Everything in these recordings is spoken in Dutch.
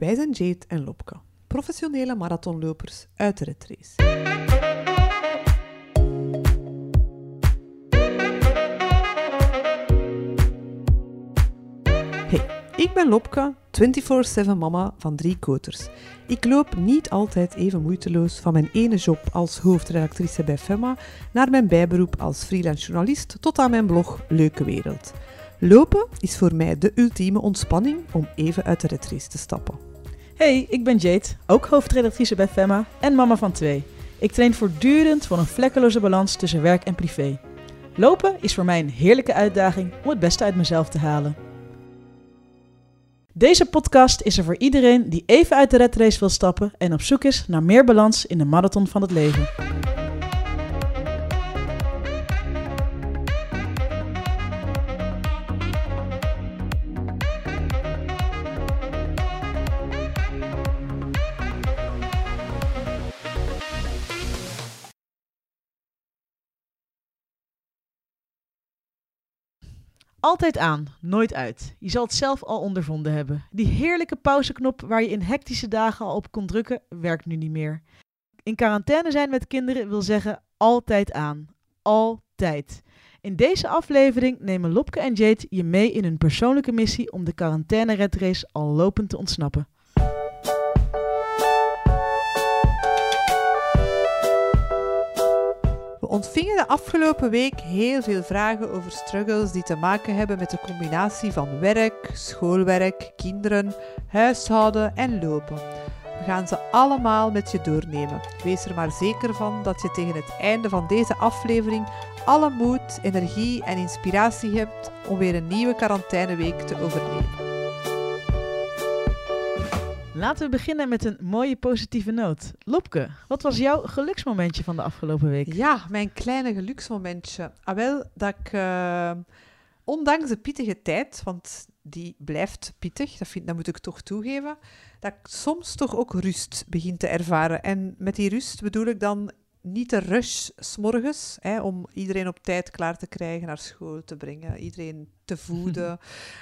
Wij zijn Jade en Lopke, professionele marathonlopers uit de retrace. Hey, ik ben Lopke, 24-7 mama van drie koters. Ik loop niet altijd even moeiteloos van mijn ene job als hoofdredactrice bij Femma naar mijn bijberoep als freelance journalist tot aan mijn blog Leuke Wereld. Lopen is voor mij de ultieme ontspanning om even uit de retrace te stappen. Hey, ik ben Jade, ook hoofdredactrice bij Femma en mama van twee. Ik train voortdurend voor een vlekkeloze balans tussen werk en privé. Lopen is voor mij een heerlijke uitdaging om het beste uit mezelf te halen. Deze podcast is er voor iedereen die even uit de redrace wil stappen en op zoek is naar meer balans in de marathon van het leven. Altijd aan, nooit uit. Je zal het zelf al ondervonden hebben. Die heerlijke pauzeknop waar je in hectische dagen al op kon drukken, werkt nu niet meer. In quarantaine zijn met kinderen wil zeggen altijd aan. Altijd. In deze aflevering nemen Lopke en Jade je mee in hun persoonlijke missie om de quarantaine redrace al lopend te ontsnappen. Ontvingen de afgelopen week heel veel vragen over struggles die te maken hebben met de combinatie van werk, schoolwerk, kinderen, huishouden en lopen. We gaan ze allemaal met je doornemen. Wees er maar zeker van dat je tegen het einde van deze aflevering alle moed, energie en inspiratie hebt om weer een nieuwe quarantaineweek te overleven. Laten we beginnen met een mooie positieve noot. Lopke, wat was jouw geluksmomentje van de afgelopen week? Ja, mijn kleine geluksmomentje. Ah, wel, dat ik, uh, ondanks de pittige tijd, want die blijft pittig, dat, vind, dat moet ik toch toegeven, dat ik soms toch ook rust begin te ervaren. En met die rust bedoel ik dan niet de rush s'morgens, hè, om iedereen op tijd klaar te krijgen, naar school te brengen, iedereen te voeden,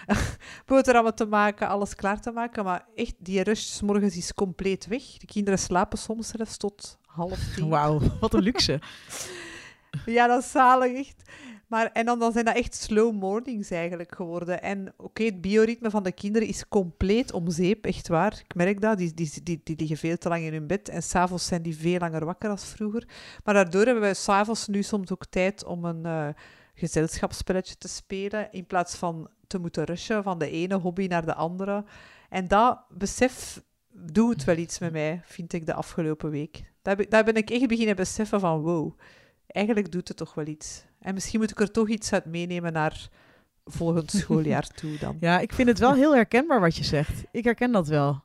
boterhammen te maken, alles klaar te maken. Maar echt, die rush s'morgens is compleet weg. De kinderen slapen soms zelfs tot half tien. Wauw, wat een luxe. ja, dat is zalig, echt. Maar, en dan, dan zijn dat echt slow mornings eigenlijk geworden. En oké, het bioritme van de kinderen is compleet om zeep, echt waar. Ik merk dat. Die, die, die, die liggen veel te lang in hun bed. En s'avonds zijn die veel langer wakker als vroeger. Maar daardoor hebben wij s'avonds nu soms ook tijd om een uh, gezelschapsspelletje te spelen. In plaats van te moeten rushen van de ene hobby naar de andere. En dat besef doet wel iets met mij, vind ik, de afgelopen week. Daar, daar ben ik echt beginnen beseffen van wow, eigenlijk doet het toch wel iets. En misschien moet ik er toch iets uit meenemen naar volgend schooljaar toe dan. Ja, ik vind het wel heel herkenbaar wat je zegt. Ik herken dat wel.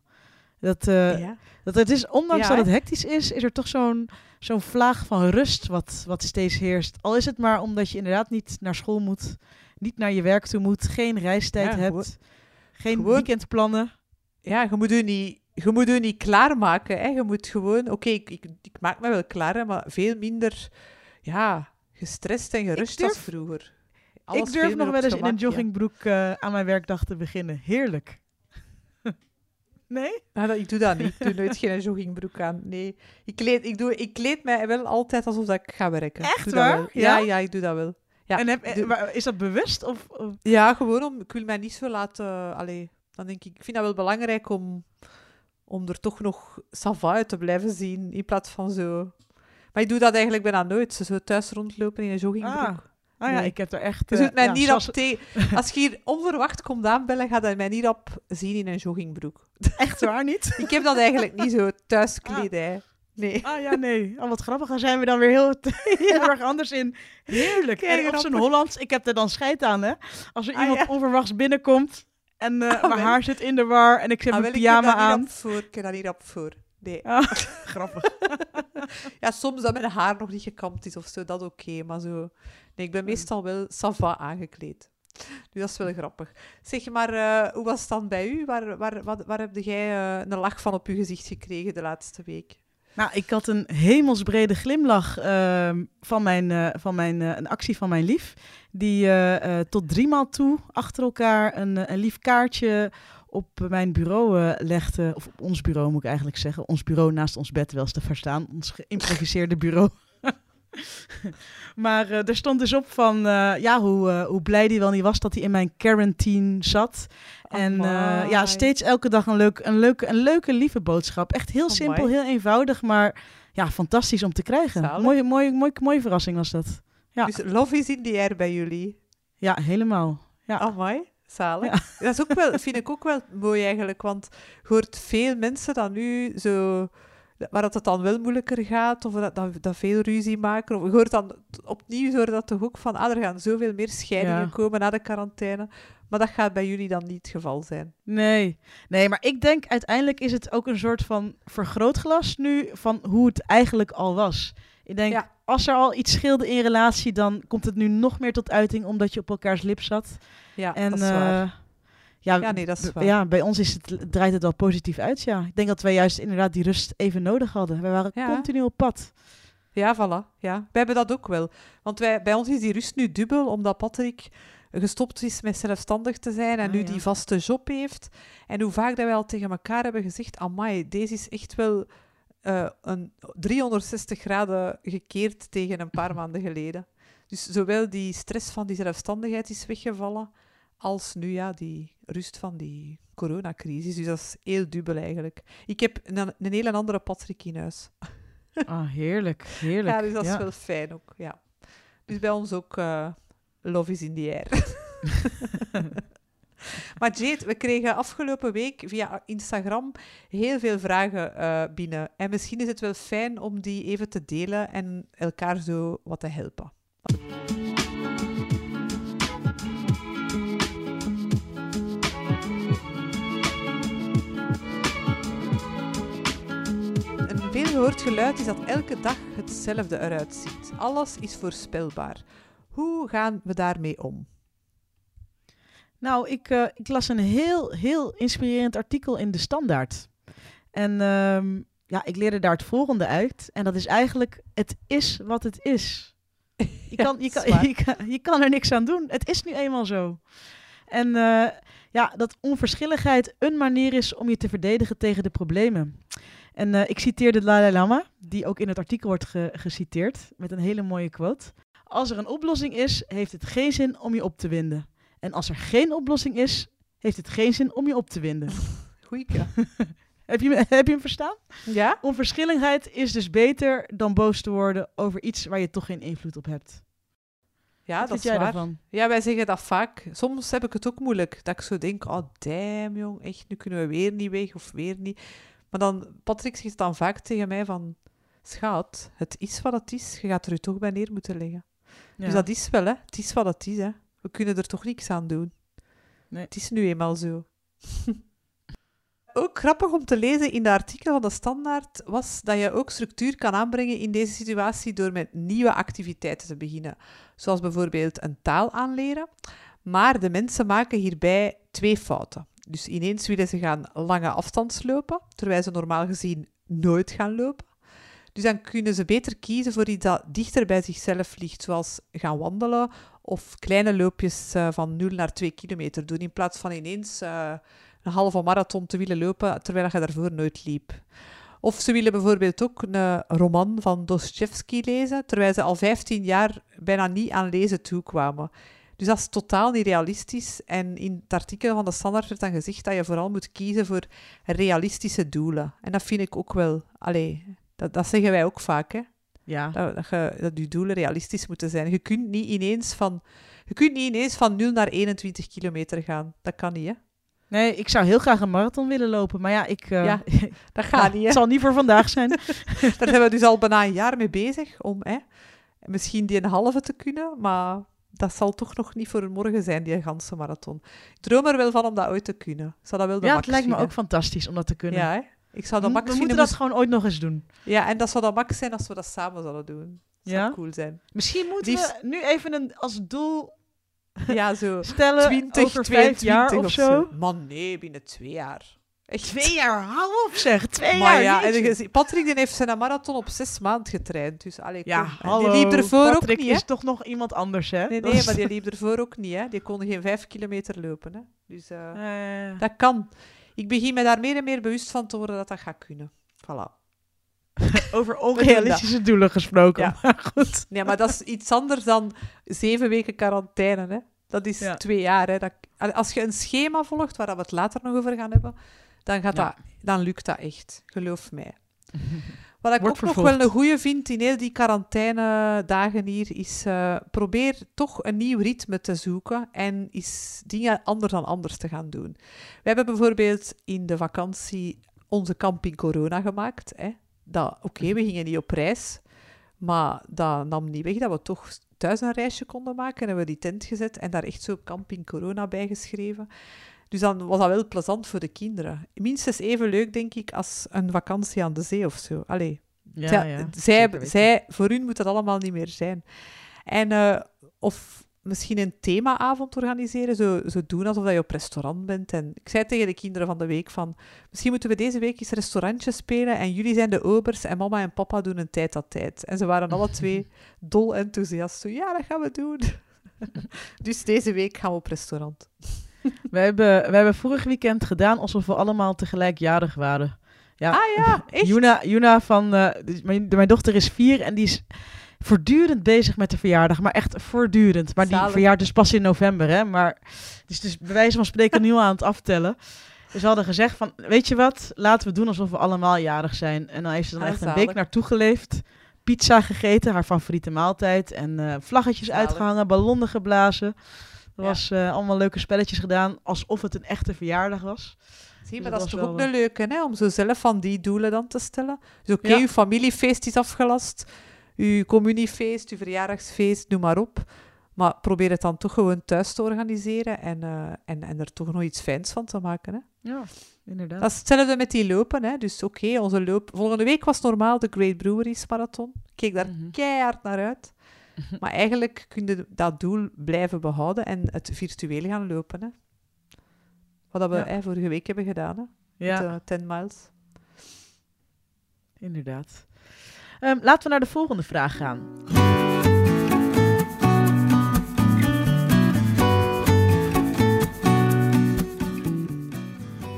Dat, uh, ja. dat het is, ondanks ja, dat het hectisch is, is er toch zo'n zo'n vlaag van rust wat, wat steeds heerst. Al is het maar omdat je inderdaad niet naar school moet, niet naar je werk toe moet, geen reistijd ja, hebt, geen gewoon, weekendplannen. Ja, je moet je niet, je moet je niet klaarmaken. Hè. Je moet gewoon, oké, okay, ik, ik, ik, maak me wel klaar, hè, maar veel minder, ja, gestrest en gerust durf, als vroeger. Alles ik durf nog wel eens in een joggingbroek uh, aan mijn werkdag te beginnen. Heerlijk. nee? Nou, dat, ik doe dat niet. Ik doe nooit geen joggingbroek aan. Nee. Ik kleed, ik, doe, ik kleed mij wel altijd alsof dat ik ga werken. Echt waar? Ja? ja? ja, ik doe dat wel. Ja, en heb, doe, is dat bewust? Of, of, Ja, gewoon om... Ik wil mij niet zo laten... Uh, allee, dan denk ik... Ik vind dat wel belangrijk om, om er toch nog sava uit te blijven zien. In plaats van zo... Maar ik doe dat eigenlijk bijna nooit. Zo thuis rondlopen in een joggingbroek. Ah. Ah ja, nee. ik heb er echt... Je zult mij uh, niet zoals... op. Als je hier onverwacht komt aanbellen, gaat hij mij niet op zien in een joggingbroek. Echt waar niet? ik heb dat eigenlijk niet zo thuiskledij. Ah. Nee. Ah ja, nee. Al wat grappig. Daar zijn we dan weer heel, heel ja. erg anders in. Heerlijk. Kijk, en op zijn Hollands, ik heb er dan scheid aan, hè. Als er ah, iemand ja. onverwachts binnenkomt en uh, oh, mijn haar zit in de war en ik zet ah, mijn pyjama aan. Ik heb daar niet op voor. Nee. Ah, grappig. ja, soms dat mijn haar nog niet gekamd is of zo, dat oké. Okay, maar zo... Nee, ik ben meestal wel sava aangekleed. Nu, dat is wel grappig. Zeg maar, uh, hoe was het dan bij u? Waar, waar, waar, waar heb jij uh, een lach van op uw gezicht gekregen de laatste week? Nou, ik had een hemelsbrede glimlach uh, van, mijn, uh, van mijn, een actie van mijn lief. Die tot driemaal toe achter elkaar een, een lief kaartje op mijn bureau eh, legde, of op ons bureau moet ik eigenlijk zeggen, ons bureau naast ons bed wel eens te verstaan, ons geïmproviseerde bureau. maar uh, er stond dus op van uh, ja, hoe, hoe blij hij wel niet was dat hij in mijn quarantine zat. En ja, steeds elke dag een, leuk, een, leuke, een leuke, lieve boodschap. Echt heel Amai. simpel, heel eenvoudig, maar ja, fantastisch om te krijgen. Zalig. Mooie, mooie, mooie, mooie verrassing was dat. Ja. Dus love is in the air bij jullie. Ja, helemaal. Ja. Amai, zalig. Ja. Dat is ook wel, vind ik ook wel mooi eigenlijk, want je hoort veel mensen dan nu zo... Waar dat het dan wel moeilijker gaat, of dat, dat, dat veel ruzie maken. Of je hoort dan opnieuw hoor dat toch ook van, ah, er gaan zoveel meer scheidingen Ja. komen na de quarantaine. Maar dat gaat bij jullie dan niet het geval zijn. Nee, nee, maar ik denk uiteindelijk is het ook een soort van vergrootglas nu van hoe het eigenlijk al was. Ik denk, Ja. Als er al iets scheelde in relatie, dan komt het nu nog meer tot uiting omdat je op elkaars lip zat. Ja, en dat is waar. eh, ja, Ja, nee, dat is waar. ja, bij ons is het, draait het wel positief uit. Ja, ik denk dat wij juist inderdaad die rust even nodig hadden. We waren Ja. continu op pad. Ja, voilà. Ja. Wij hebben dat ook wel. Want wij, bij ons is die rust nu dubbel, omdat Patrick gestopt is met zelfstandig te zijn en Ah, nu ja. die vaste job heeft. En hoe vaak dat wij al tegen elkaar hebben gezegd, amai, deze is echt wel eh, een 360 graden gekeerd tegen een paar maanden geleden. Dus zowel die stress van die zelfstandigheid is weggevallen, als nu ja, die rust van die coronacrisis. Dus dat is heel dubbel eigenlijk. Ik heb een, een hele andere Patrick in huis. Ah, heerlijk, heerlijk. Ja, dus dat is Ja. wel fijn ook, ja. Dus bij ons ook eh, love is in the air. maar Jade, we kregen afgelopen week via Instagram heel veel vragen eh, binnen. En misschien is het wel fijn om die even te delen en elkaar zo wat te helpen. Een veel gehoord geluid is dat elke dag hetzelfde eruit ziet. Alles is voorspelbaar. Hoe gaan we daarmee om? Nou, ik, eh, ik las een heel, heel inspirerend artikel in de Standaard. En ehm, ja, ik leerde daar het volgende uit. En dat is eigenlijk, het is wat het is. Je, kan, je, kan, je, kan, je kan er niks aan doen. Het is nu eenmaal zo. En eh, ja, dat onverschilligheid een manier is om je te verdedigen tegen de problemen. En eh, ik citeer de Dalai Lama, die ook in het artikel wordt ge- geciteerd, met een hele mooie quote. Als er een oplossing is, heeft het geen zin om je op te winden. En als er geen oplossing is, heeft het geen zin om je op te winden. Goeie. heb, je, heb je hem verstaan? Ja? Onverschilligheid is dus beter dan boos te worden over iets waar je toch geen invloed op hebt. Ja, Wat dat is jij waar. daarvan? Ja, wij zeggen dat vaak. Soms heb ik het ook moeilijk. Dat ik zo denk, oh damn jong, echt, nu kunnen we weer niet weg of weer niet. Maar dan, Patrick zegt dan vaak tegen mij van, schat, het is wat het is. Je gaat er je toch bij neer moeten leggen. Ja. Dus dat is wel, hè. Het is wat het is, hè. We kunnen er toch niks aan doen. Nee. Het is nu eenmaal zo. ook grappig om te lezen in de artikel van de Standaard was dat je ook structuur kan aanbrengen in deze situatie door met nieuwe activiteiten te beginnen. Zoals bijvoorbeeld een taal aanleren. Maar de mensen maken hierbij twee fouten. Dus ineens willen ze gaan lange afstandslopen, terwijl ze normaal gezien nooit gaan lopen. Dus dan kunnen ze beter kiezen voor iets dat dichter bij zichzelf ligt, zoals gaan wandelen of kleine loopjes eh, van 0 naar 2 kilometer doen, in plaats van ineens eh, een halve marathon te willen lopen, terwijl je daarvoor nooit liep. Of ze willen bijvoorbeeld ook een roman van Dostoevsky lezen, terwijl ze al 15 jaar bijna niet aan lezen toekwamen. Dus dat is totaal niet realistisch. En in het artikel van de Standaard werd dan gezegd dat je vooral moet kiezen voor realistische doelen. En dat vind ik ook wel... Allee, dat, dat zeggen wij ook vaak, hè. Ja. Dat, dat, je, dat je doelen realistisch moeten zijn. Je kunt niet ineens van, je kunt niet ineens van 0 naar 21 kilometer gaan. Dat kan niet, hè. Nee, ik zou heel graag een marathon willen lopen, maar ja, ik... eh, Ja, Dat gaat ja, niet, hè. Het zal niet voor vandaag zijn. Daar zijn we dus al bijna een jaar mee bezig om hè, misschien die een halve te kunnen, maar dat zal toch nog niet voor morgen zijn, die ganse marathon. Ik droom er wel van om dat ooit te kunnen. Ik zou dat wel de ja, het lijkt me vinden. ook fantastisch om dat te kunnen. Ja, hè. Ik zou we dat we moeten dat moest- gewoon ooit nog eens doen. Ja, en dat zou dat max zijn als we dat samen zouden doen. Dat zou Ja? cool zijn. Misschien moeten Liefst- we nu even een, als doel Ja, zo. stellen 20, over vijf jaar 22 of zo. Man, nee, binnen twee jaar. Echt. Twee jaar, hou op zeg. Twee Maar jaar. ja, en Patrick die heeft zijn marathon op zes maanden getraind. Dus allee, ja, hallo. Die liep ervoor Patrick ook niet, hè? is toch nog iemand anders, hè? Nee, Dat nee, maar die liep ervoor ook niet, hè? Die kon geen vijf kilometer lopen, hè? Dus Eh, dat kan. Ik begin me daar meer en meer bewust van te worden dat dat gaat kunnen. Voilà. over onrealistische doelen gesproken. Ja. Maar goed. Nee, maar dat is iets anders dan zeven weken quarantaine, hè? Dat is Ja. twee jaar, hè? Dat, als je een schema volgt, waar we het later nog over gaan hebben, dan, gaat Ja. dat, dan lukt dat echt. Geloof mij. Wat ik Wordt ook nog wel een goeie vind in heel die quarantainedagen hier, is eh, probeer toch een nieuw ritme te zoeken en is dingen anders dan anders te gaan doen. We hebben bijvoorbeeld in de vakantie onze camping corona gemaakt. Hè. Dat, Oké, we gingen niet op reis, maar dat nam niet weg dat we toch thuis een reisje konden maken. En hebben we die tent gezet en daar echt zo camping corona bij geschreven. Dus dan was dat wel plezant voor de kinderen. Minstens even leuk, denk ik, als een vakantie aan de zee of zo. Allee, Ja, zij, ja, zij, zij, voor hun moet dat allemaal niet meer zijn. En, eh, of misschien een themaavond organiseren, zo, zo doen alsof je op restaurant bent. En ik zei tegen de kinderen van de week van, misschien moeten we deze week eens restaurantje spelen en jullie zijn de obers en mama en papa doen een tijd dat tijd. En ze waren alle twee dol enthousiast. Zo, ja, dat gaan we doen. dus deze week gaan we op restaurant. We hebben, we hebben vorig weekend gedaan alsof we allemaal tegelijk jarig waren. Ja, Ah ja, echt? Juna, Juna van... eh, dus mijn, mijn dochter is vier en die is voortdurend bezig met de verjaardag. Maar echt voortdurend. Maar die verjaart dus pas in november, hè. Maar het is dus bij wijze van spreken nu al aan het aftellen. Dus we hadden gezegd van, weet je wat? Laten we doen alsof we allemaal jarig zijn. En dan heeft ze dan Ah, echt een week naartoe geleefd. Pizza gegeten, haar favoriete maaltijd. En eh, vlaggetjes Zalig. uitgehangen, ballonnen geblazen. Er was eh, allemaal leuke spelletjes gedaan, alsof het een echte verjaardag was. Zie, maar Dus dat is toch ook een leuke, hè? Om zo zelf van die doelen dan te stellen. Dus oké, uw familiefeest is afgelast, uw communiefeest, uw verjaardagsfeest, noem maar op. Maar probeer het dan toch gewoon thuis te organiseren en, eh, en, en er toch nog iets fijns van te maken. Hè? Ja, inderdaad. Dat is hetzelfde met die lopen. Hè? Dus oké, onze loop... Volgende week was normaal de Great Breweries Marathon. Ik keek daar Mhm. keihard naar uit. Maar eigenlijk kun je dat doel blijven behouden en het virtueel gaan lopen. Hè? Wat dat we Ja. hè, vorige week hebben gedaan. Hè? ja, Met, eh, 10 miles. inderdaad. Ehm, laten we naar de volgende vraag gaan.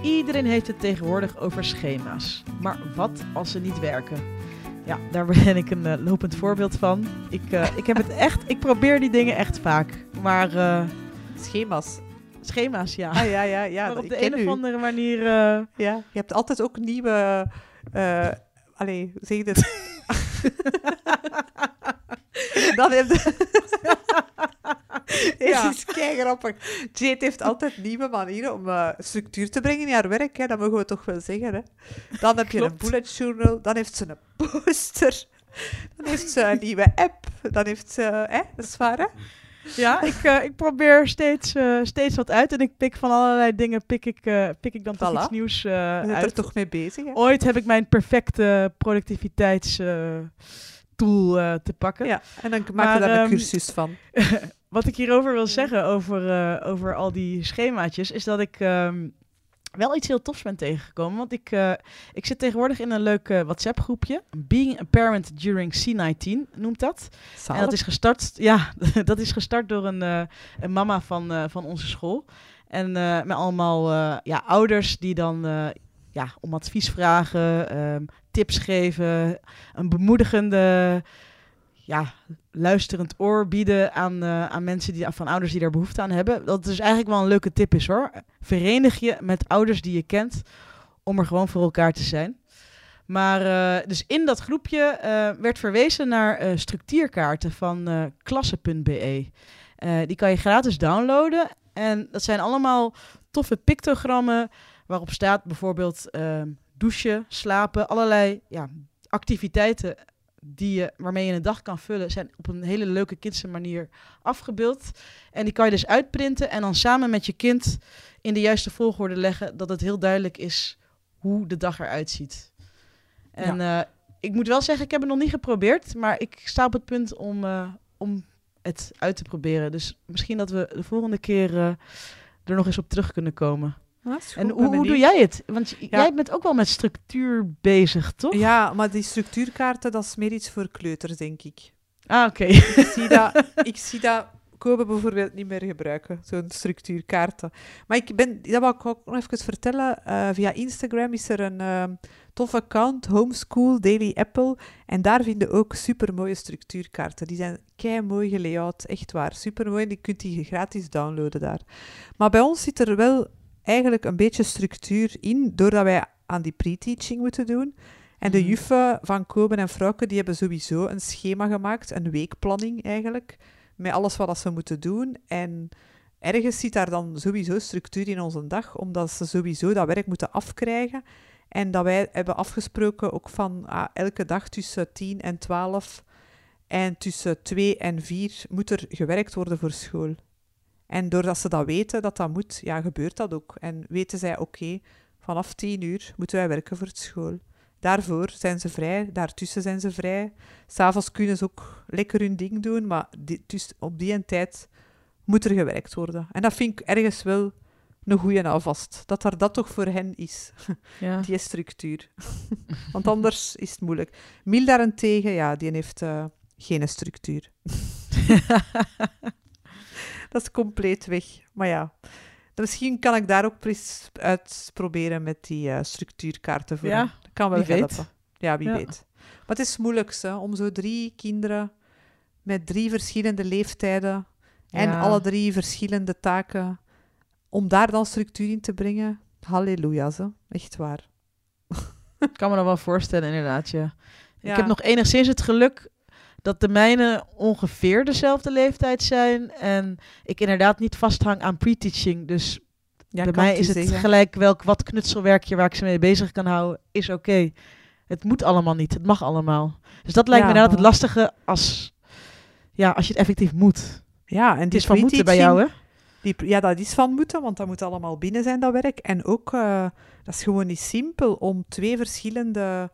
Iedereen heeft het tegenwoordig over schema's. Maar wat als ze niet werken? Ja, daar ben ik een eh, lopend voorbeeld van. Ik, eh, ik heb het echt, ik probeer die dingen echt vaak. Maar eh, Schema's. schema's, ja. Ah ja, ja, ja. maar op de een of andere manier. Ja, je hebt altijd ook nieuwe... allee, hoe zeg je dit? Dan heb je... Het Ja. is kei grappig. Jade heeft altijd nieuwe manieren om eh, structuur te brengen in haar werk. Hè. Dat mogen we toch wel zeggen. Hè. Dan heb je een bullet journal. Dan heeft ze een poster. Dan heeft ze een nieuwe app. Dan heeft ze... Hè, dat is waar, hè? Ja, ik, eh, ik probeer steeds, eh, steeds wat uit. En ik pik van allerlei dingen, pik ik, pik ik dan toch Voilà. iets nieuws eh, Je bent er uit. toch mee bezig, hè? Ooit heb ik mijn perfecte productiviteitstool te pakken. Ja, en dan maak je daar een ehm, cursus van. Wat ik hierover wil zeggen, over, eh, over al die schemaatjes, is dat ik ehm, wel iets heel tofs ben tegengekomen. Want ik, eh, ik zit tegenwoordig in een leuk eh, WhatsApp-groepje. Being a Parent During C19 noemt dat. En dat is gestart, ja, dat is gestart door een, een mama van, van onze school. En met allemaal ja, ouders die dan ja, om advies vragen, ehm, tips geven, een bemoedigende, ja, luisterend oor bieden aan, eh, aan mensen die, van ouders die daar behoefte aan hebben. Dat is eigenlijk wel een leuke tip is hoor. Verenig je met ouders die je kent om er gewoon voor elkaar te zijn. Maar eh, dus in dat groepje eh, werd verwezen naar structuurkaarten van klasse.be. Die kan je gratis downloaden. En dat zijn allemaal toffe pictogrammen waarop staat bijvoorbeeld douchen, slapen, allerlei ja, activiteiten die je, waarmee je een dag kan vullen, zijn op een hele leuke kindse manier afgebeeld. En die kan je dus uitprinten en dan samen met je kind in de juiste volgorde leggen, dat het heel duidelijk is hoe de dag eruit ziet. En eh, ik moet wel zeggen, ik heb het nog niet geprobeerd, maar ik sta op het punt om, eh, om het uit te proberen. Dus misschien dat we de volgende keer eh, er nog eens op terug kunnen komen. Goed, En hoe, hoe doe jij het? Want jij bent ook wel met structuur bezig, toch? Ja, maar die structuurkaarten, dat is meer iets voor kleuters, denk ik. Ah, oké. Ik zie dat, ik zie dat Kobe bijvoorbeeld niet meer gebruiken, zo'n structuurkaarten. Maar ik ben, dat wil ik ook nog even vertellen. eh, via Instagram is er een ehm, tof account, Homeschool Daily Apple. En daar vinden ook supermooie structuurkaarten. Die zijn kei mooi gelayout, echt waar. Supermooi en die kunt die gratis downloaden daar. Maar bij ons zit er wel eigenlijk een beetje structuur in, doordat wij aan die pre-teaching moeten doen. En de Mhm. juffen van Koben en Frauke, die hebben sowieso een schema gemaakt, een weekplanning eigenlijk, met alles wat ze moeten doen. En ergens zit daar dan sowieso structuur in onze dag, omdat ze sowieso dat werk moeten afkrijgen. En dat wij hebben afgesproken ook van ah, elke dag tussen 10 en 12 en tussen 2 en 4 moet er gewerkt worden voor school. En doordat ze dat weten, dat dat moet, ja, gebeurt dat ook. En weten zij, oké, vanaf 10 uur moeten wij werken voor het school. Daarvoor zijn ze vrij, daartussen zijn ze vrij. S'avonds kunnen ze ook lekker hun ding doen, maar die, dus op die en tijd moet er gewerkt worden. En dat vind ik ergens wel een goeie alvast. Dat er dat toch voor hen is, Ja. die structuur. Want anders is het moeilijk. Miel daarentegen, ja, die heeft eh, geen structuur. Dat is compleet weg. Maar ja, misschien kan ik daar ook eens uitproberen met die eh, structuurkaarten voor Ja. Dat kan wel wie weet. helpen. Ja, wie Ja. weet. Maar het is moeilijk hè, om zo drie kinderen met drie verschillende leeftijden en alle drie verschillende taken, om daar dan structuur in te brengen. Halleluja, ze. echt waar. Ik kan me dat wel voorstellen, inderdaad. Ja. Ik heb nog enigszins het geluk dat de mijne ongeveer dezelfde leeftijd zijn. En ik inderdaad niet vasthang aan pre-teaching. Dus ja, bij mij is het zeggen. gelijk welk wat knutselwerkje waar ik ze mee bezig kan houden, is oké. Het moet allemaal niet, het mag allemaal. Dus dat lijkt Ja, me inderdaad het lastige als, ja, als je het effectief moet. Ja, en Het die is van moeten bij jou, hè? Die, ja, dat is van moeten, want dat moet allemaal binnen zijn, dat werk. En ook, eh, dat is gewoon niet simpel om twee verschillende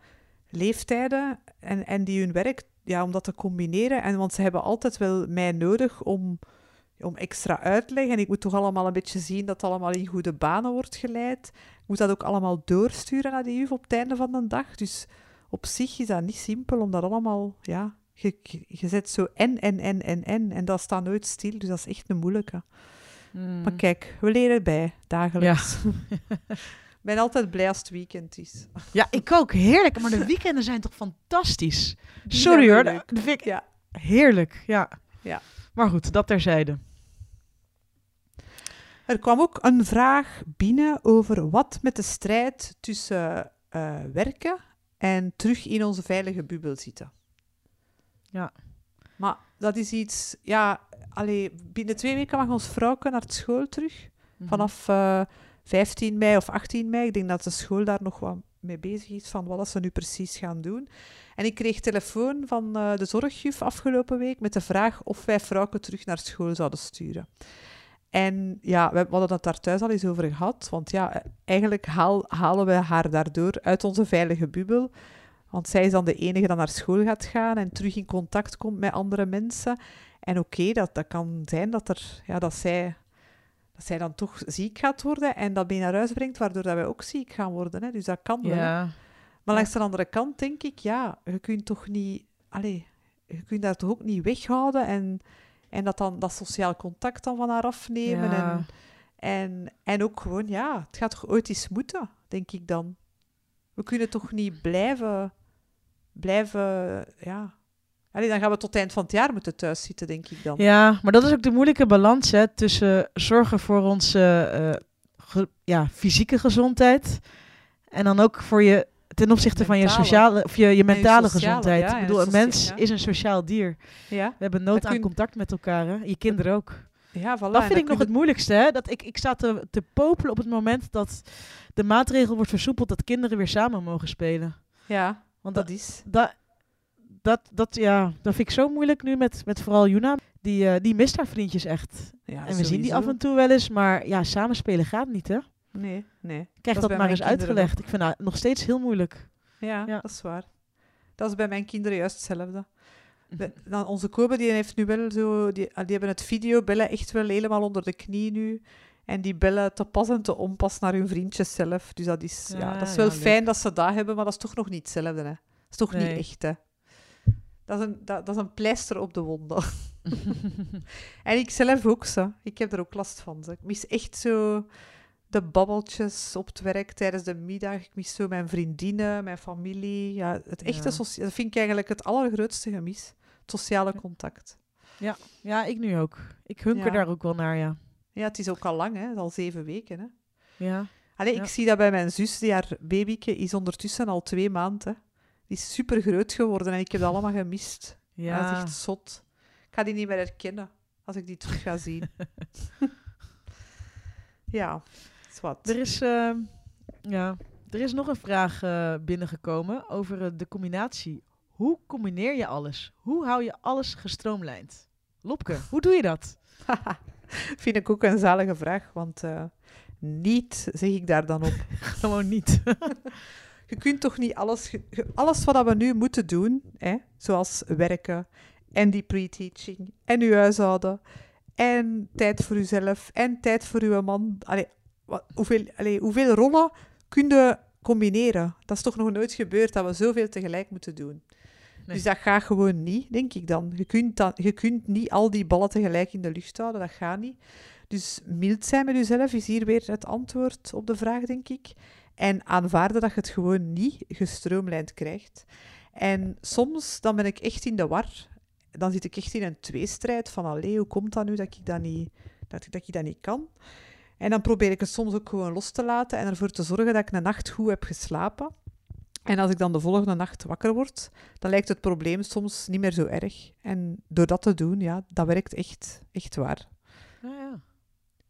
leeftijden en, en die hun werk, ja, om dat te combineren. En, want ze hebben altijd wel mij nodig om, om extra uitleg. En ik moet toch allemaal een beetje zien dat het allemaal in goede banen wordt geleid. Ik moet dat ook allemaal doorsturen naar die juf op het einde van de dag. Dus op zich is dat niet simpel om dat allemaal, ja... Je, je- zet zo en, en, en, en, en. En dat staat nooit stil, dus dat is echt een moeilijke. Mm. Maar kijk, we leren bij, dagelijks. Ik ben altijd blij als het weekend is. Ja, ik ook. Heerlijk. Maar de weekenden zijn toch fantastisch? Die Sorry hoor, dat vind ik Ja. heerlijk. Ja. Ja. Maar goed, dat terzijde. Er kwam ook een vraag binnen over wat met de strijd tussen eh, werken en terug in onze veilige bubbel zitten. Ja. Maar dat is iets, ja, allee, binnen twee weken mag ons vrouwke naar het school terug. Mhm. Vanaf eh 15 mei of 18 mei. Ik denk dat de school daar nog wat mee bezig is van wat ze nu precies gaan doen. En ik kreeg telefoon van eh, de zorgjuf afgelopen week met de vraag of wij vrouwke terug naar school zouden sturen. En ja, we hadden het daar thuis al eens over gehad. Want ja, eh, eigenlijk halen we haar daardoor uit onze veilige bubbel. Want zij is dan de enige die naar school gaat gaan en terug in contact komt met andere mensen. En oké, dat, dat kan zijn dat, er, ja, dat, zij, zij dan toch ziek gaat worden en dat mee naar huis brengt, waardoor dat wij ook ziek gaan worden. Hè. Dus dat kan wel. Ja. Maar langs de andere kant denk ik, ja, je kunt toch niet... Allee, je kunt daar toch ook niet weghouden en, en dat dan dat sociaal contact dan van haar afnemen. Ja. En, en, en ook gewoon, ja, het gaat toch ooit eens moeten, denk ik dan. We kunnen toch niet blijven... Blijven, ja... Allee, dan gaan we tot het eind van het jaar moeten thuis zitten, denk ik dan. Ja, maar dat is ook de moeilijke balans hè, tussen zorgen voor onze eh, ge- ja, fysieke gezondheid en dan ook voor je ten opzichte van je Mentale. sociale of je, je mentale sociale, gezondheid. ja, ik bedoel, een mens ja. is een sociaal dier. Ja, We hebben nood aan kun- contact met elkaar, hè? je kinderen ook. ja voilà. Dat vind ik nog het moeilijkste. Hè? Dat ik, ik sta te, te popelen op het moment dat de maatregel wordt versoepeld dat kinderen weer samen mogen spelen. Ja, Want dat dat, is... dat, dat, dat, ja, dat vind ik zo moeilijk nu met, met vooral Juna. Die, eh, die mist haar vriendjes echt. Ja, en we zien die af en toe wel eens, maar ja, samenspelen gaat niet, hè? Nee, nee. Krijg dat, bij maar eens uitgelegd. Ik vind dat nog steeds heel moeilijk. Ja, Ja. dat is waar. Dat is bij mijn kinderen juist hetzelfde. De- dan onze Kobe die heeft nu wel zo... Die, ah, die hebben het videobellen echt wel helemaal onder de knie nu. En die bellen te pas en te onpas naar hun vriendjes zelf. Dus dat is, ja, dat is wel ja, fijn dat ze dat hebben, maar dat is toch nog niet hetzelfde. Hè. Dat is toch Nee. niet echt, hè. Dat is, een, dat, dat is een pleister op de wonden. En ik zelf ook zo. Ik heb er ook last van. Zo. Ik mis echt zo de babbeltjes op het werk tijdens de middag. Ik mis zo mijn vriendinnen, mijn familie. Ja, het echte Ja. socia- Dat vind ik eigenlijk het allergrootste gemis. Het sociale contact. ja, ik nu ook. Ik hunker Ja. daar ook wel naar, ja. Ja, het is ook al lang, hè. Het is al zeven weken, hè. Ja, Allee, Ja. ik zie dat bij mijn zus, die haar babyke is ondertussen al twee maanden. Die is super groot geworden en ik heb dat allemaal gemist. Ja. Dat is echt zot. Ik ga die niet meer herkennen als ik die terug ga zien. ja, is wat. Er is, ehm, ja, er is nog een vraag eh, binnengekomen over eh, de combinatie. Hoe combineer je alles? Hoe hou je alles gestroomlijnd? Lopke, hoe doe je dat? Vind ik ook een zalige vraag, want eh, niet zeg ik daar dan op. Gewoon niet. Je kunt toch niet alles... Alles wat we nu moeten doen, hè, zoals werken en die pre-teaching en uw huishouden en tijd voor uzelf en tijd voor uw man. Allee, wat, hoeveel, allee, hoeveel rollen kun je combineren? Dat is toch nog nooit gebeurd, dat we zoveel tegelijk moeten doen. Nee. Dus dat gaat gewoon niet, denk ik dan. Je kunt, dan. je kunt niet al die ballen tegelijk in de lucht houden, dat gaat niet. Dus mild zijn met jezelf is hier weer het antwoord op de vraag, denk ik. En aanvaarden dat je het gewoon niet gestroomlijnd krijgt. En soms dan ben ik echt in de war. Dan zit ik echt in een tweestrijd van, allee, hoe komt dat nu dat ik dat niet, dat, dat ik dat niet kan? En dan probeer ik het soms ook gewoon los te laten en ervoor te zorgen dat ik een nacht goed heb geslapen. En als ik dan de volgende nacht wakker word, dan lijkt het probleem soms niet meer zo erg. En door dat te doen, ja, dat werkt echt, echt waar. Ja, ja.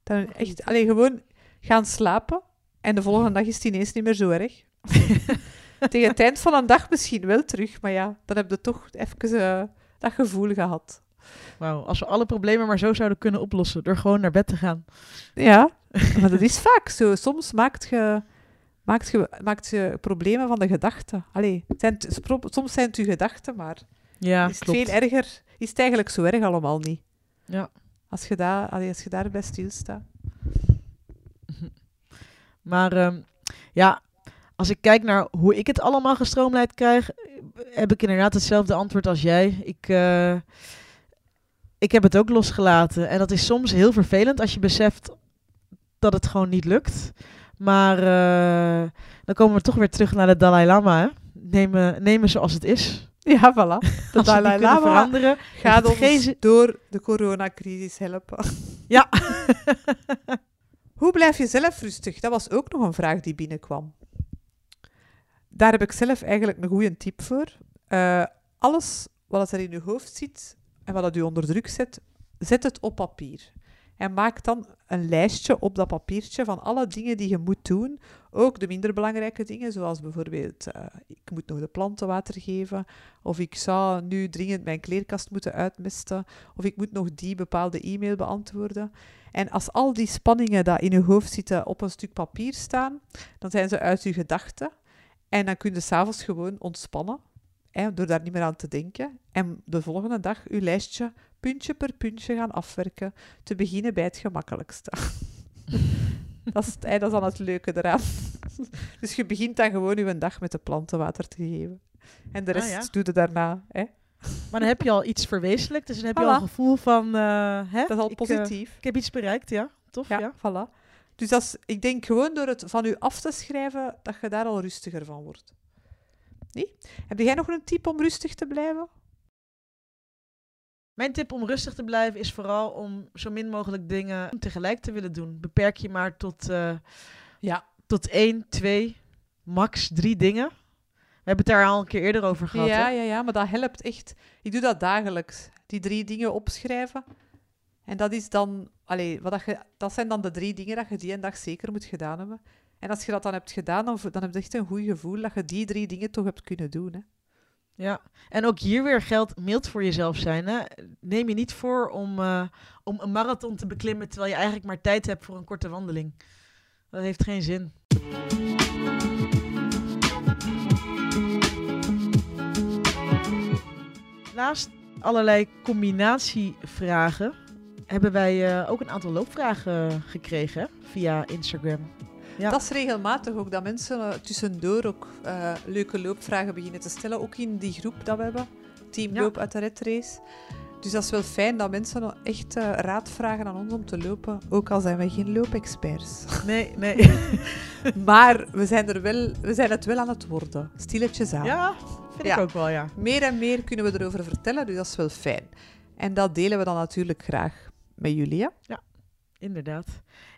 Dan echt, alleen gewoon gaan slapen en de volgende dag is het ineens niet meer zo erg. Tegen het eind van een dag misschien wel terug, maar ja, dan heb je toch even eh, dat gevoel gehad. Wauw, als we alle problemen maar zo zouden kunnen oplossen door gewoon naar bed te gaan. Ja, maar dat is vaak zo. Soms maakt je, maakt je, maakt je problemen van de gedachten. Allee, zijn, soms zijn het je gedachten, maar Ja, is het klopt. veel erger, is het eigenlijk zo erg allemaal niet. Ja. Als je, daar, allee, als je daarbij stilstaat. Maar ehm, ja, als ik kijk naar hoe ik het allemaal gestroomlijnd krijg, heb ik inderdaad hetzelfde antwoord als jij. Ik, eh, ik heb het ook losgelaten. En dat is soms heel vervelend als je beseft dat het gewoon niet lukt. Maar eh, dan komen we toch weer terug naar de Dalai Lama. Hè? Nemen, nemen zoals het is. Ja, voilà. De Dalai Lama veranderen. gaat ons geen door de coronacrisis helpen. Ja. Hoe blijf je zelf rustig? Dat was ook nog een vraag die binnenkwam. Daar heb ik zelf eigenlijk een goede tip voor. Eh, alles wat er in je hoofd zit en wat u onder druk zet, zet het op papier. En maak dan een lijstje op dat papiertje van alle dingen die je moet doen. Ook de minder belangrijke dingen, zoals bijvoorbeeld eh, ik moet nog de planten water geven, of ik zou nu dringend mijn kleerkast moeten uitmisten, of ik moet nog die bepaalde e-mail beantwoorden. En als al die spanningen die in je hoofd zitten op een stuk papier staan, dan zijn ze uit je gedachten. En dan kun je s'avonds gewoon ontspannen, hè, door daar niet meer aan te denken. En de volgende dag je lijstje puntje per puntje gaan afwerken, te beginnen bij het gemakkelijkste. dat, is, hè, dat is dan het leuke eraan. dus je begint dan gewoon je dag met de planten water te geven. En de Ah, rest ja. doe je daarna. Hè. Maar dan heb je al iets verwezenlijkt. Dus dan heb je al een gevoel van... eh, hè? Dat is al ik, eh, positief. ik heb iets bereikt, ja. Tof, ja. Ja, voilà. Dus dat is, ik denk gewoon door het van u af te schrijven, dat je daar al rustiger van wordt. Nee? Heb jij nog een tip om rustig te blijven? Mijn tip om rustig te blijven is vooral om zo min mogelijk dingen tegelijk te willen doen. Beperk je maar tot, eh, Ja. tot één, twee, max drie dingen. Hebben het daar al een keer eerder over gehad. Ja, hè? ja, ja, maar dat helpt echt. Ik doe dat dagelijks. Die drie dingen opschrijven. En dat is dan... Allee, wat dat, je, dat zijn dan de drie dingen dat je die een dag zeker moet gedaan hebben. En als je dat dan hebt gedaan, dan, dan heb je echt een goed gevoel dat je die drie dingen toch hebt kunnen doen. Hè. Ja. En ook hier weer geldt mild voor jezelf zijn. Hè? Neem je niet voor om, eh, om een marathon te beklimmen terwijl je eigenlijk maar tijd hebt voor een korte wandeling. Dat heeft geen zin. Naast allerlei combinatievragen hebben wij eh, ook een aantal loopvragen gekregen via Instagram. Ja. Dat is regelmatig ook, dat mensen uh, tussendoor ook uh, leuke loopvragen beginnen te stellen. Ook in die groep dat we hebben, Team Ja. Loop uit de Red Race. Dus dat is wel fijn dat mensen echt uh, raad vragen aan ons om te lopen. Ook al zijn wij geen loopexperts. Nee, nee. maar we zijn, er wel, we zijn het wel aan het worden. Stilletjes aan. ja, vind Ja. ik ook wel, ja. Meer en meer kunnen we erover vertellen, dus dat is wel fijn. En dat delen we dan natuurlijk graag met jullie. Hè? Inderdaad.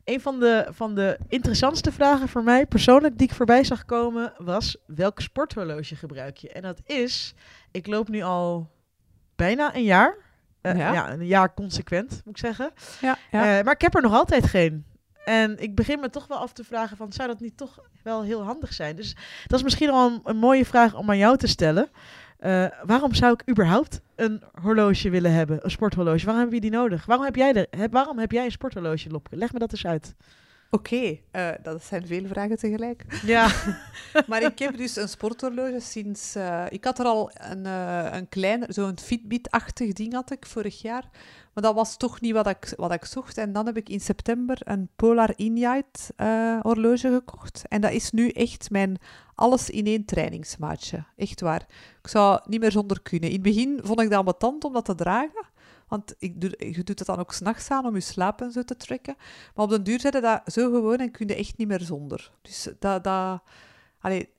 Een van de, van de interessantste vragen voor mij persoonlijk die ik voorbij zag komen was: welk sporthorloge gebruik je? En dat is, ik loop nu al bijna een jaar. Eh, Ja. ja. een jaar consequent, moet ik zeggen. Ja, Eh, maar ik heb er nog altijd geen. En ik begin me toch wel af te vragen van, zou dat niet toch wel heel handig zijn? Dus dat is misschien al een, mooie vraag om aan jou te stellen. Eh, waarom zou ik überhaupt een horloge willen hebben, een sporthorloge? Waarom heb je die nodig? Waarom heb jij, de, heb, waarom heb jij een sporthorloge, Lopke? Leg me dat eens uit. Oké, eh, dat zijn veel vragen tegelijk. Ja, Maar ik heb dus een sporthorloge sinds... eh, ik had er al een, eh, een klein, zo'n Fitbit-achtig ding had ik vorig jaar. Maar dat was toch niet wat ik, wat ik zocht. En dan heb ik in september een Polar Insight horloge gekocht. En dat is nu echt mijn alles-in-één trainingsmaatje. Echt waar. Ik zou niet meer zonder kunnen. In het begin vond ik dat ambetant om dat te dragen. Want ik doe, je doet het dan ook s'nachts aan om je slaap en zo te trekken. Maar op den duur je dat zo gewoon en kun je echt niet meer zonder. Dus dat, dat,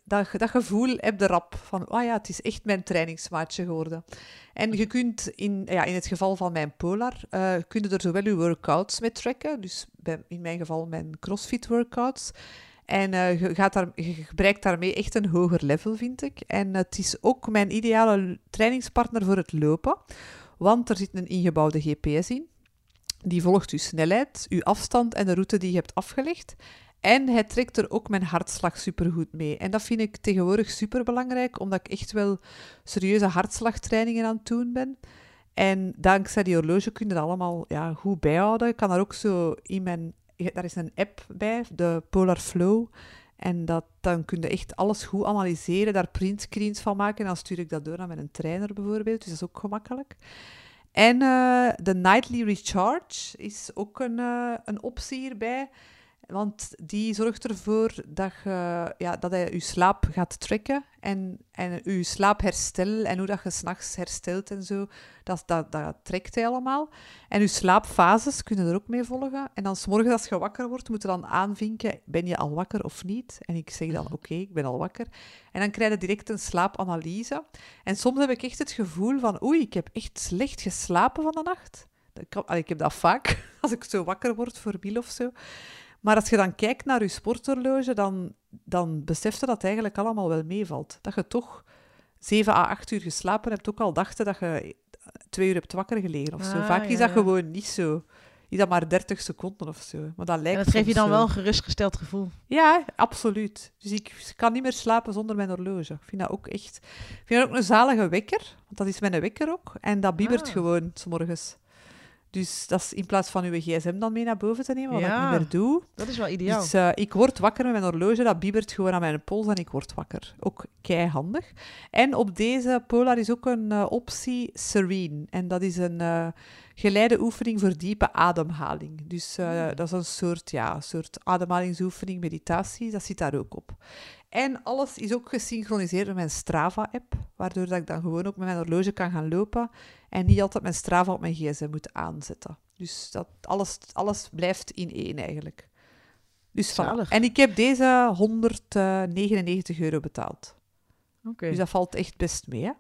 dat, dat gevoel heb je rap. Van, oh ja, het is echt mijn trainingsmaatje geworden. En je kunt, in, ja, in het geval van mijn Polar, eh kun je er zowel je workouts mee trekken. Dus bij, in mijn geval mijn CrossFit workouts. En eh, je, gaat daar, je bereikt daarmee echt een hoger level, vind ik. En het is ook mijn ideale trainingspartner voor het lopen. Want er zit een ingebouwde GPS in. Die volgt uw snelheid, uw afstand en de route die je hebt afgelegd. En hij trekt er ook mijn hartslag supergoed mee. En dat vind ik tegenwoordig superbelangrijk, omdat ik echt wel serieuze hartslagtrainingen aan het doen ben. En dankzij die horloge kun je dat allemaal ja, goed bijhouden. Ik kan daar ook zo in mijn... Daar is een app bij, de Polar Flow. En dat, dan kun je echt alles goed analyseren, daar printscreens van maken. En dan stuur ik dat door naar mijn trainer bijvoorbeeld. Dus dat is ook gemakkelijk. En eh, de Nightly Recharge is ook een, eh, een optie hierbij. Want die zorgt ervoor dat, je, ja, dat hij je slaap gaat trekken. En, en je slaapherstel en hoe dat je s'nachts herstelt en zo. Dat, dat, dat trekt hij allemaal. En je slaapfases kunnen er ook mee volgen. En dan s'morgens als je wakker wordt, moet je dan aanvinken, ben je al wakker of niet? En ik zeg dan, oké, ik ben al wakker. En dan krijg je direct een slaapanalyse. En soms heb ik echt het gevoel van, oei, ik heb echt slecht geslapen van de nacht. Ik heb dat vaak, als ik zo wakker word voor Biel of zo. Maar als je dan kijkt naar je sporthorloge, dan, dan beseft je dat eigenlijk allemaal wel meevalt. Dat je toch 7 à 8 uur geslapen hebt, ook al dachten dat je twee uur hebt wakker gelegen of zo. Ah, Vaak ja, is dat ja. gewoon niet zo. Is dat maar 30 seconden of zo. Maar dat lijkt en dat geeft je dan zo. wel een gerustgesteld gevoel. Ja, absoluut. Dus ik kan niet meer slapen zonder mijn horloge. Ik vind dat ook echt... Ik vind dat ook een zalige wekker, want dat is mijn wekker ook. En dat biebert Ah. gewoon, s morgens. Dus dat is in plaats van uw gsm dan mee naar boven te nemen, wat Ja. ik niet meer doe. Dat is wel ideaal. Dus eh, ik word wakker met mijn horloge, dat biebert gewoon aan mijn pols en ik word wakker. Ook keihandig. En op deze Polar is ook een eh, optie Serene. En dat is een eh, geleide oefening voor diepe ademhaling. Dus eh, dat is een soort, ja, een soort ademhalingsoefening, meditatie, dat zit daar ook op. En alles is ook gesynchroniseerd met mijn Strava-app, waardoor dat ik dan gewoon ook met mijn horloge kan gaan lopen en niet altijd mijn Strava op mijn gsm moet aanzetten. Dus dat, alles, alles blijft in één eigenlijk. Dus. En ik heb deze 199 euro betaald. Oké. Dus dat valt echt best mee. Hè?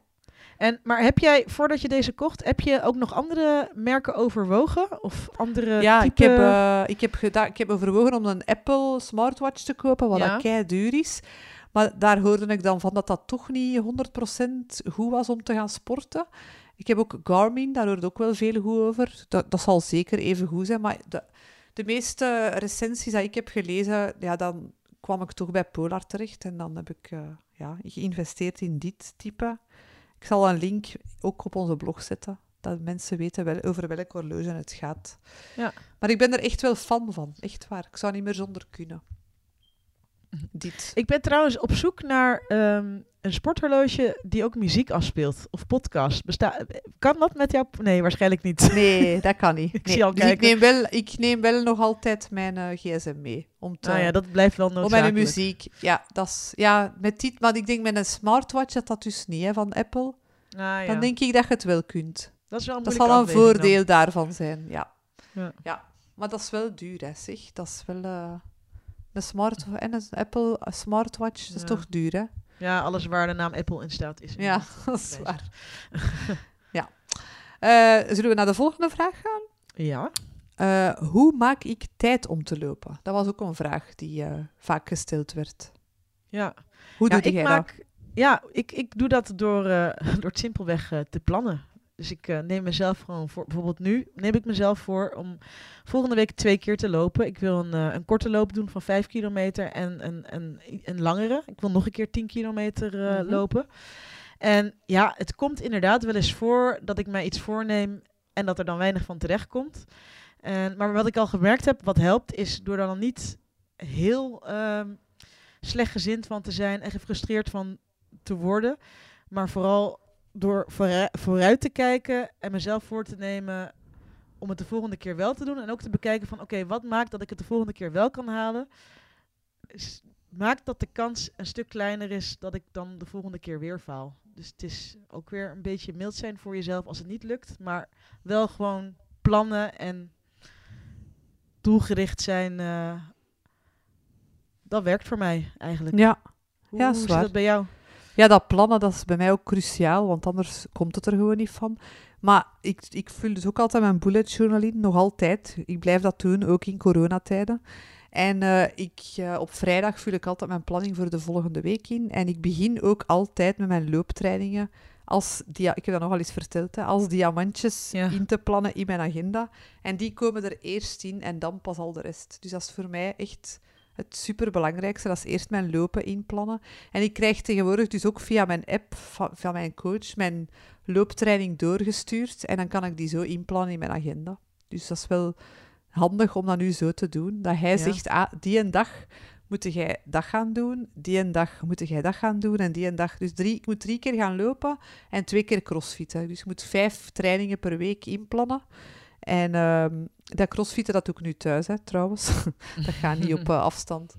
En, maar heb jij, voordat je deze kocht, heb je ook nog andere merken overwogen? Of andere ja, type... ik heb, eh, ik, heb gedaan, ik heb overwogen om een Apple smartwatch te kopen, wat Ja. dat kei duur is. Maar daar hoorde ik dan van dat dat toch niet 100% goed was om te gaan sporten. Ik heb ook Garmin, daar hoorde ook wel veel goed over. Dat, dat zal zeker even goed zijn. Maar de, de meeste recensies die ik heb gelezen, ja, dan kwam ik toch bij Polar terecht. En dan heb ik eh, ja, geïnvesteerd in dit type. Ik zal een link ook op onze blog zetten, dat mensen weten wel, over welk horloge het gaat. Ja. Maar ik ben er echt wel fan van, echt waar. Ik zou niet meer zonder kunnen. Dit. Ik ben trouwens op zoek naar ehm, een sporthorloge die ook muziek afspeelt of podcast. Besta kan dat met jou? Nee, waarschijnlijk niet. Nee, dat kan niet. Ik Nee. zie al Dus ik neem, wel, ik neem wel nog altijd mijn eh, gsm mee. Om te, Nou ja, dat blijft wel om mijn noodzakelijk. muziek. Ja, dat is, ja, met die, maar ik denk met een smartwatch dat dat dus niet, hè, van Apple. Ah, ja. Dan denk ik dat je het wel kunt. dat is wel een Dat zal een dan. voordeel daarvan zijn, ja. Ja. Maar dat is wel duur, hè, zeg. Dat is wel... eh, een smart en een Apple een smartwatch, dat is toch duur, hè? Ja, alles waar de naam Apple in staat is. Ja, dat is waar. ja. Eh, zullen we naar de volgende vraag gaan? Ja. Eh, hoe maak ik tijd om te lopen? Dat was ook een vraag die eh, vaak gesteld werd. Ja. Hoe ja, doe ik jij maak, Ja, ik, ik doe dat door, door het simpelweg te plannen. Dus ik eh, neem mezelf gewoon voor, bijvoorbeeld nu neem ik mezelf voor om volgende week twee keer te lopen. Ik wil een, eh, een korte loop doen van vijf kilometer en een, een, een langere. Ik wil nog een keer tien kilometer eh, Mhm. lopen. En ja, het komt inderdaad wel eens voor dat ik mij iets voorneem en dat er dan weinig van terecht komt. En, maar wat ik al gemerkt heb, wat helpt, is door dan niet heel ehm slecht gezind van te zijn en gefrustreerd van te worden. Maar vooral door vooru- vooruit te kijken en mezelf voor te nemen om het de volgende keer wel te doen. En ook te bekijken van oké, wat maakt dat ik het de volgende keer wel kan halen? Maakt dat de kans een stuk kleiner is dat ik dan de volgende keer weer faal. Dus het is ook weer een beetje mild zijn voor jezelf als het niet lukt. Maar wel gewoon plannen en doelgericht zijn. eh, dat werkt voor mij eigenlijk. Ja. Hoe, Ja, hoe zit dat bij jou? Ja, dat plannen dat is bij mij ook cruciaal, want anders komt het er gewoon niet van. Maar ik, ik vul dus ook altijd mijn bullet journal in, nog altijd. Ik blijf dat doen, ook in coronatijden. En eh, ik, eh, op vrijdag vul ik altijd mijn planning voor de volgende week in. En ik begin ook altijd met mijn looptrainingen als dia ik heb dat nogal eens verteld, hè, als diamantjes Ja. in te plannen in mijn agenda. En die komen er eerst in en dan pas al de rest. Dus dat is voor mij echt het superbelangrijkste. Dat is eerst mijn lopen inplannen. En ik krijg tegenwoordig dus ook via mijn app van, van mijn coach mijn looptraining doorgestuurd. En dan kan ik die zo inplannen in mijn agenda. Dus dat is wel handig om dat nu zo te doen. Dat hij Ja. zegt, ah, die een dag moet jij dat gaan doen, die een dag moet jij dat gaan doen en die een dag... Dus drie, ik moet drie keer gaan lopen en twee keer crossfitten. Dus ik moet vijf trainingen per week inplannen. En ehm, dat crossfitten, dat doe ik nu thuis, hè, trouwens. dat gaat niet op eh, afstand.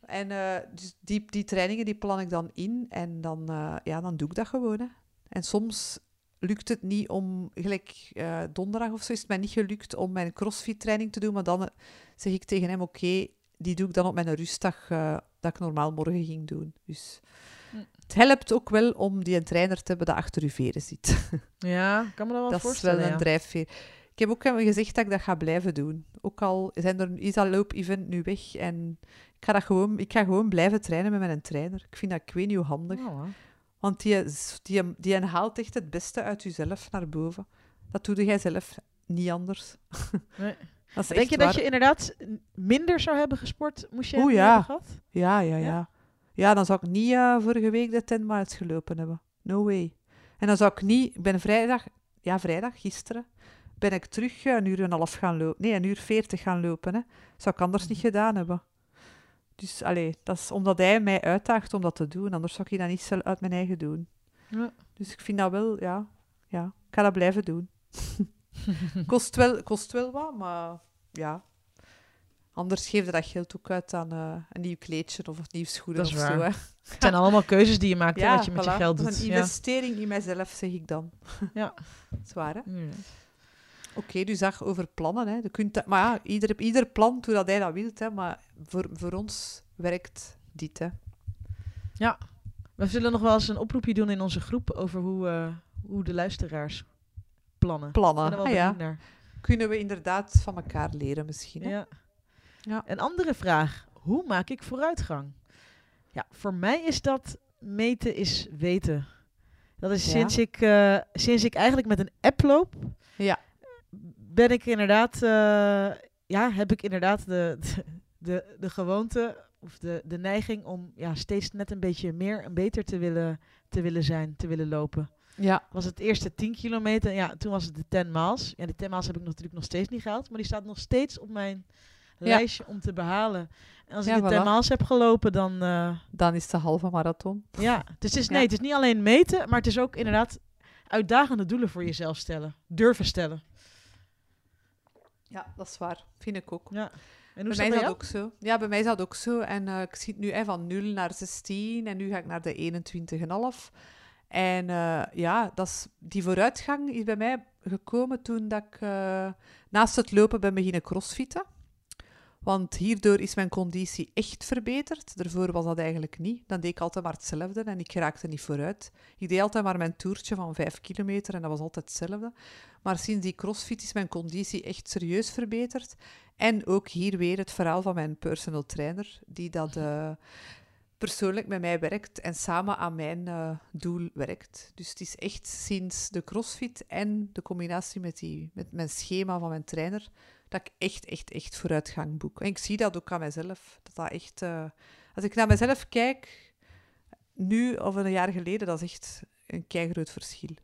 En eh, dus die, die trainingen die plan ik dan in en dan, eh, ja, dan doe ik dat gewoon. Hè. En soms lukt het niet om, gelijk donderdag of zo, is het mij niet gelukt om mijn crossfit-training te doen, maar dan zeg ik tegen hem, oké, die doe ik dan op mijn rustdag dat ik normaal morgen ging doen. Dus Hm. het helpt ook wel om die een trainer te hebben dat achter uw veren zit. Ja, kan me dat wel dat is voorstellen. wel een ja. drijfveer. Ik heb ook gezegd dat ik dat ga blijven doen. Ook al zijn er, is dat loop-event nu weg. En ik ga, dat gewoon, ik ga gewoon blijven trainen met mijn trainer. Ik vind dat, ik weet niet hoe handig. Want die, die, die haalt echt het beste uit jezelf naar boven. Dat doe jij zelf niet anders. Nee. Dat Denk je dat je inderdaad minder zou hebben gesport, moest je Oeh, ja. gehad? Ja, ja, Ja? ja. Ja, dan zou ik niet eh, vorige week de 10 miles gelopen hebben. No way. En dan zou ik niet... Ik ben vrijdag... Ja, vrijdag, gisteren, ben ik terug een uur en een half gaan lopen. Nee, een uur veertig gaan lopen. Hè. Zou ik anders niet gedaan hebben. Dus, allee, dat is omdat hij mij uitdaagt om dat te doen. Anders zou ik dat niet zelf uit mijn eigen doen. Ja. Dus ik vind dat wel, ja... Ja, ik ga dat blijven doen. kost, wel, kost wel wat, maar ja... Anders geef je dat geld ook uit aan eh, een nieuw kleedje of een nieuw schoenen Dat of is zo. waar. Hè. Het zijn allemaal keuzes die je maakt, hè, wat je met je geld Dat doet. is een Ja. investering in mijzelf, zeg ik dan. Ja. Zwaar, hè? Inderdaad. Oké, dus dat over plannen. Hè. Je kunt dat, maar ja, ieder, ieder plan hoe dat hij dat wil. Hè. Maar voor, voor ons werkt dit. Hè. We zullen nog wel eens een oproepje doen in onze groep over hoe, eh, hoe de luisteraars plannen. Plannen. Ah, ja. naar. Kunnen we inderdaad van elkaar leren misschien. Hè? Ja. Ja. Een andere vraag. Hoe maak ik vooruitgang? Ja, voor mij is dat meten is weten. Dat is Ja. sinds, ik, eh, sinds ik eigenlijk met een app loop, Ja. Ben ik inderdaad, eh, ja, heb ik inderdaad de, de, de, de gewoonte of de, de neiging om ja, steeds net een beetje meer en beter te willen, te willen zijn, te willen lopen. Ja. Was het eerste 10 kilometer, ja, toen was het de 10 miles. Ja, de 10 miles heb ik natuurlijk nog steeds niet gehaald, maar die staat nog steeds op mijn, lijstje om te behalen. En als ik de voilà. Termaals heb gelopen, dan... eh, Dan is de halve marathon. ja, dus het is, Ja. nee, het is niet alleen meten, maar het is ook inderdaad uitdagende doelen voor jezelf stellen. Durven stellen. Ja, dat is waar. Vind ik ook. Ja. En hoe Bij mij is dat ook zo. Ja, bij mij is dat ook zo. En eh, ik zit nu van 0 naar 16 en nu ga ik naar de 21,5. En eh, ja, dat is, die vooruitgang is bij mij gekomen toen dat ik eh, naast het lopen ben beginnen crossfitten. Want hierdoor is mijn conditie echt verbeterd. Daarvoor was dat eigenlijk niet. Dan deed ik altijd maar hetzelfde en ik raakte niet vooruit. Ik deed altijd maar mijn toertje van 5 kilometer en dat was altijd hetzelfde. Maar sinds die crossfit is mijn conditie echt serieus verbeterd. En ook hier weer het verhaal van mijn personal trainer, die dat eh, persoonlijk met mij werkt en samen aan mijn eh, doel werkt. Dus het is echt sinds de crossfit en de combinatie met, die, met mijn schema van mijn trainer, dat ik echt, echt, echt vooruitgang boek. En ik zie dat ook aan mezelf. Dat dat echt, eh, als ik naar mezelf kijk, nu of een jaar geleden, dat is echt een keigroot verschil.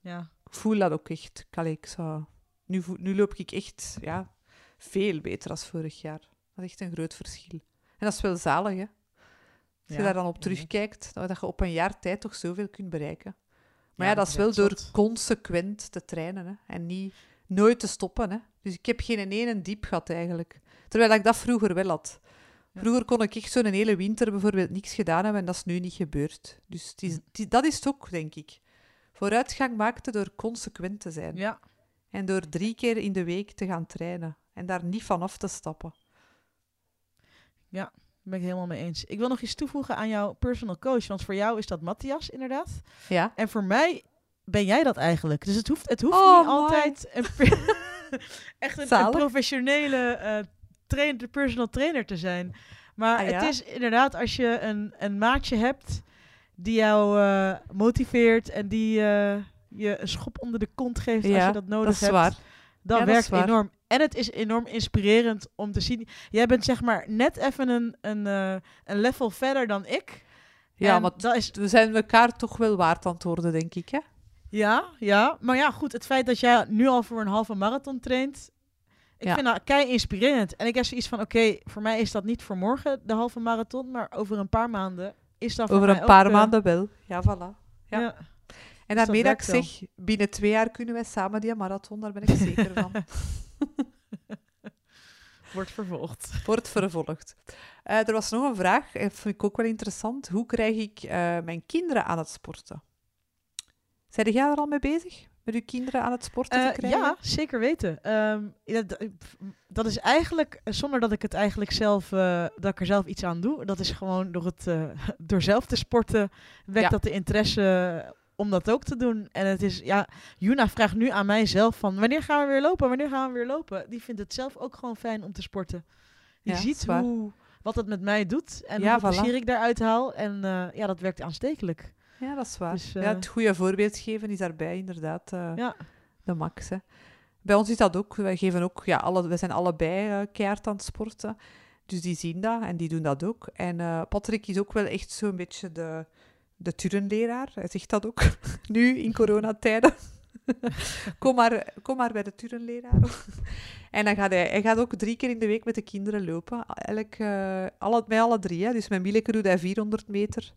Ja. Ik voel dat ook echt. Allee, ik zou... nu, nu loop ik echt ja, veel beter dan vorig jaar. Dat is echt een groot verschil. En dat is wel zalig, hè? Als je Ja, daar dan op terugkijkt, dat dat je op een jaar tijd toch zoveel kunt bereiken. Maar Ja, ja, dat is wel door zot. consequent te trainen hè? en niet nooit te stoppen. Hè? Dus ik heb geen ene diep gehad eigenlijk. Terwijl ik dat vroeger wel had. Ja. Vroeger kon ik echt zo'n hele winter bijvoorbeeld niks gedaan hebben en dat is nu niet gebeurd. Dus het is, het is- dat is het ook, denk ik. Vooruitgang maakte door consequent te zijn. Ja. En door drie keer in de week te gaan trainen. En daar niet van af te stappen. Daar ben ik helemaal mee eens. Ik wil nog iets toevoegen aan jouw personal coach. Want voor jou is dat Matthias, inderdaad. Ja. En voor mij ben jij dat eigenlijk. Dus het hoeft, het hoeft Oh, niet altijd een echt een, professionele eh trainer, personal trainer te zijn. Maar Ah, ja? het is inderdaad als je een, een maatje hebt die jou eh, motiveert en die eh, je een schop onder de kont geeft als je dat nodig Dat is hebt. Dat Ja, dat werkt waar. enorm. En het is enorm inspirerend om te zien. Jij bent zeg maar net even een, een, een level verder dan ik. Ja, dat is, we zijn elkaar toch wel waard aan het worden, denk ik. Hè? Ja, ja, maar ja, goed. Het feit dat jij nu al voor een halve marathon traint. Ik Ja. vind dat kei inspirerend. En ik heb zoiets van: oké, voor mij is dat niet voor morgen de halve marathon. Maar over een paar maanden is dat voor Over een paar eh, maanden wel. Ja, voilà. Ja. Ja. En dat daarmee dat ik zeg, binnen twee jaar kunnen wij samen die marathon, daar ben ik zeker van. wordt vervolgd. Wordt vervolgd. Eh, er was nog een vraag, en vind ik ook wel interessant. Hoe krijg ik eh, mijn kinderen aan het sporten? Zijn jij er al mee bezig? Met uw kinderen aan het sporten Eh, te krijgen? ja, zeker weten. Ehm, d- dat is eigenlijk, eh, zonder dat ik het eigenlijk zelf, eh, dat ik er zelf iets aan doe, dat is gewoon door, het, eh, door zelf te sporten, wekt Ja. dat de interesse om dat ook te doen. En het is, ja, Juna vraagt nu aan mij zelf van, wanneer gaan we weer lopen, wanneer gaan we weer lopen? Die vindt het zelf ook gewoon fijn om te sporten. Die Ja, ziet hoe, wat het met mij doet en Ja, voilà. plezier ik daaruit haal. En eh, ja, dat werkt aanstekelijk. Ja, dat is waar. Dus, eh, ja, het goede voorbeeld geven is daarbij inderdaad eh, Ja. de max. Hè. Bij ons is dat ook. Wij geven ook, ja, alle, we zijn allebei eh keihard aan het sporten. Dus die zien dat en die doen dat ook. En eh, Patrick is ook wel echt zo'n beetje de, de turnleraar. Hij zegt dat ook nu in coronatijden. kom, maar, kom maar bij de turnleraar. en dan gaat hij, hij gaat ook drie keer in de week met de kinderen lopen. Elk, eh, alle, met alle drie. Hè. Dus met Mieleke doet hij 400 meter.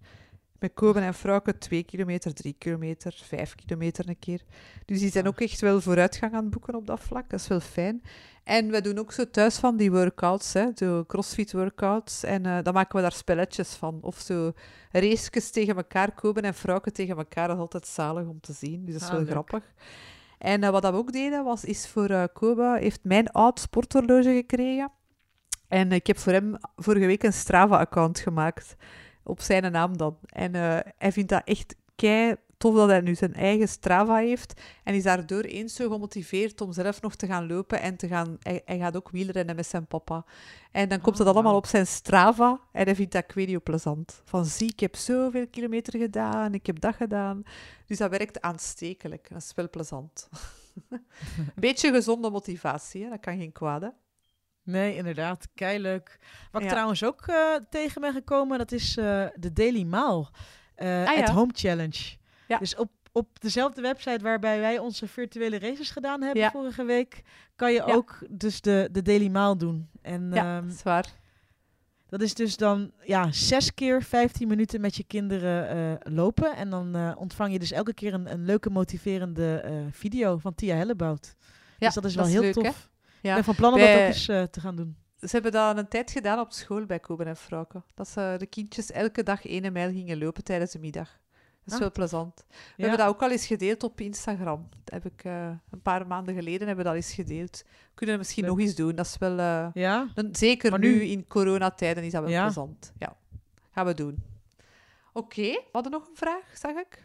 Met Koben en Frauke 2 kilometer, 3 kilometer, 5 kilometer een keer. Dus die zijn ook echt wel vooruitgang aan het boeken op dat vlak. Dat is wel fijn. En we doen ook zo thuis van die workouts, hè, zo crossfit workouts. En eh, dan maken we daar spelletjes van. Of zo races tegen elkaar, Koben en Frauke tegen elkaar. Dat is altijd zalig om te zien. Dus dat is Ah, wel leuk. grappig. En eh, wat dat we ook deden, was, is voor eh Koba, heeft mijn oud sporthorloge gekregen. En ik heb voor hem vorige week een Strava-account gemaakt. Op zijn naam dan. En eh, hij vindt dat echt kei tof dat hij nu zijn eigen Strava heeft. En is daardoor eens zo gemotiveerd om zelf nog te gaan lopen en te gaan... Hij, hij gaat ook wielrennen met zijn papa. En dan komt Oh, dat allemaal op zijn Strava. En hij vindt dat ik weet hoe plezant. Van zie, ik heb zoveel kilometer gedaan, ik heb dat gedaan. Dus dat werkt aanstekelijk. Dat is wel plezant. Een beetje gezonde motivatie, hè? dat kan geen kwaad. Hè? Nee, inderdaad. Keileuk. Wat ik Ja. trouwens ook eh, tegen ben gekomen, dat is eh, de Daily Maal. eh Ah, ja. at Home Challenge. Ja. Dus op, op dezelfde website waarbij wij onze virtuele races gedaan hebben vorige week, kan je ook dus de, de Daily Maal doen. En Ja, ehm, dat is waar. dat is dus dan ja, zes keer 15 minuten met je kinderen lopen. En dan ontvang je dus elke keer een, een leuke, motiverende video van Tia Hellebout. Ja, dus dat is wel heel leuk, tof. Ik Ja. ben van plan om dat ook eens eh, te gaan doen. Ze hebben dat een tijd gedaan op school bij Koben en Frauke. Dat ze de kindjes elke dag ene mijl gingen lopen tijdens de middag. Dat is Ah. wel plezant. We Ja. hebben dat ook al eens gedeeld op Instagram. Dat heb ik eh, een paar maanden geleden hebben we dat eens gedeeld. Kunnen we misschien Leuk. nog eens doen. Dat is wel... eh, ja? een- zeker Maar nu, nu- in coronatijden is dat wel Ja. plezant. Ja, gaan we doen. Oké, we hadden nog een vraag, zag ik.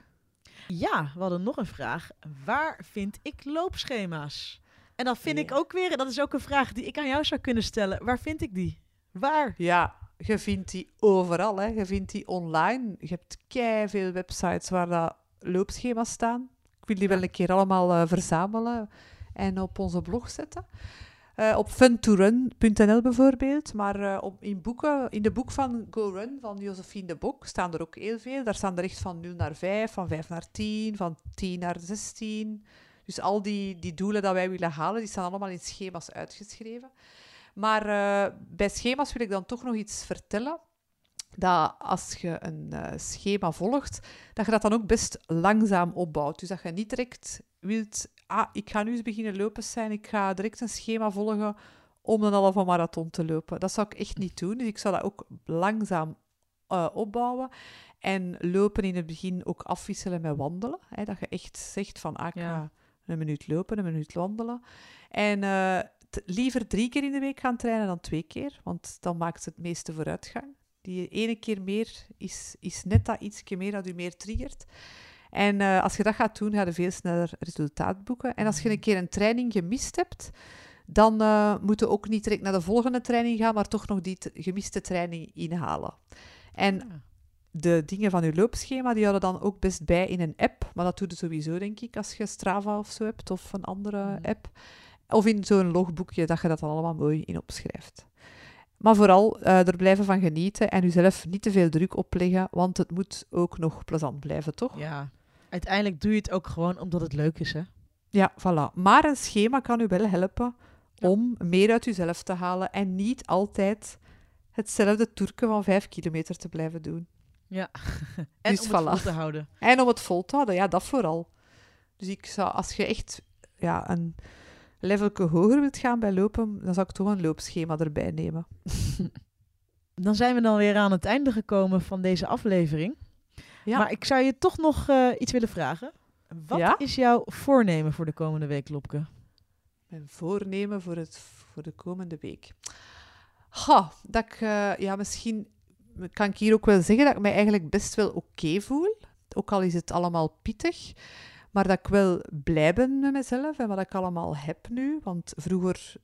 Ja, we hadden nog een vraag. Waar vind ik loopschema's? En dat vind ik ook weer, dat is ook een vraag die ik aan jou zou kunnen stellen. Waar vind ik die? Waar? Ja, je vindt die overal. Hè. Je vindt die online. Je hebt veel websites waar dat loopschema's staan. Ik wil die wel een keer allemaal eh, verzamelen en op onze blog zetten. Eh, op funtorun.nl bijvoorbeeld. Maar eh, op, in, boeken, in de boek van Go Run van Josephine de Bok staan er ook heel veel. Daar staan er echt van 0 naar 5, van 5 naar 10, van 10 naar 16. Dus al die, die doelen dat wij willen halen, die staan allemaal in schema's uitgeschreven. Maar eh, bij schema's wil ik dan toch nog iets vertellen. Dat als je een eh, schema volgt, dat je dat dan ook best langzaam opbouwt. Dus dat je niet direct wilt, ah, ik ga nu eens beginnen lopen zijn, ik ga direct een schema volgen om een halve marathon te lopen. Dat zou ik echt niet doen. Dus ik zou dat ook langzaam eh, opbouwen. En lopen in het begin ook afwisselen met wandelen. Hè, dat je echt zegt van, ah, ik Ja. ga een minuut lopen, een minuut wandelen. En eh, liever drie keer in de week gaan trainen dan twee keer, want dan maakt het meeste vooruitgang. Die ene keer meer is, is net dat ietsje meer dat u meer triggert. En eh, als je dat gaat doen, ga je veel sneller resultaat boeken. En als je een keer een training gemist hebt, dan eh moet je ook niet direct naar de volgende training gaan, maar toch nog die gemiste training inhalen. En Ja. De dingen van je loopschema, die houden dan ook best bij in een app. Maar dat doe je sowieso, denk ik, als je Strava of zo hebt, of een andere Mhm. app. Of in zo'n logboekje, dat je dat dan allemaal mooi in opschrijft. Maar vooral eh, er blijven van genieten en jezelf niet te veel druk opleggen, want het moet ook nog plezant blijven, toch? Ja. Uiteindelijk doe je het ook gewoon omdat het leuk is, hè? Ja, voilà. Maar een schema kan u wel helpen Ja. om meer uit uzelf te halen en niet altijd hetzelfde toerken van vijf kilometer te blijven doen. Ja. en Dus om het vol te houden. En om het vol te houden, ja, dat vooral. Dus ik zou, als je echt ja, een levelke hoger wilt gaan bij lopen, dan zou ik toch een loopschema erbij nemen. Dan zijn we dan weer aan het einde gekomen van deze aflevering. Ja. Maar ik zou je toch nog eh, iets willen vragen. Wat Ja? is jouw voornemen voor de komende week, Lopke? Mijn voornemen voor, het, voor de komende week. Ha, dat ik, eh, ja, misschien kan ik hier ook wel zeggen dat ik mij eigenlijk best wel oké voel. Ook al is het allemaal pittig. Maar dat ik wel blij ben met mezelf en wat ik allemaal heb nu. Want vroeger,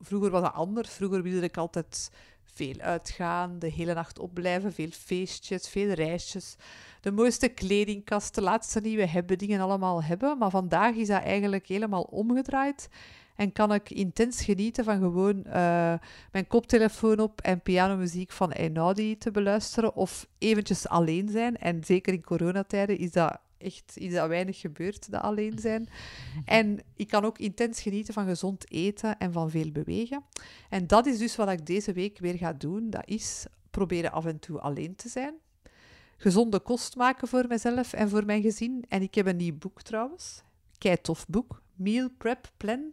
vroeger was dat anders. Vroeger wilde ik altijd veel uitgaan, de hele nacht opblijven, veel feestjes, veel reisjes. De mooiste kledingkast, de laatste nieuwe hebben, dingen allemaal hebben. Maar vandaag is dat eigenlijk helemaal omgedraaid. En kan ik intens genieten van gewoon eh, mijn koptelefoon op en pianomuziek van Einaudi te beluisteren. Of eventjes alleen zijn. En zeker in coronatijden is dat echt iets dat weinig gebeurt, dat alleen zijn. En ik kan ook intens genieten van gezond eten en van veel bewegen. En dat is dus wat ik deze week weer ga doen. Dat is proberen af en toe alleen te zijn. Gezonde kost maken voor mezelf en voor mijn gezin. En ik heb een nieuw boek trouwens. Kei tof boek. Meal Prep Plan.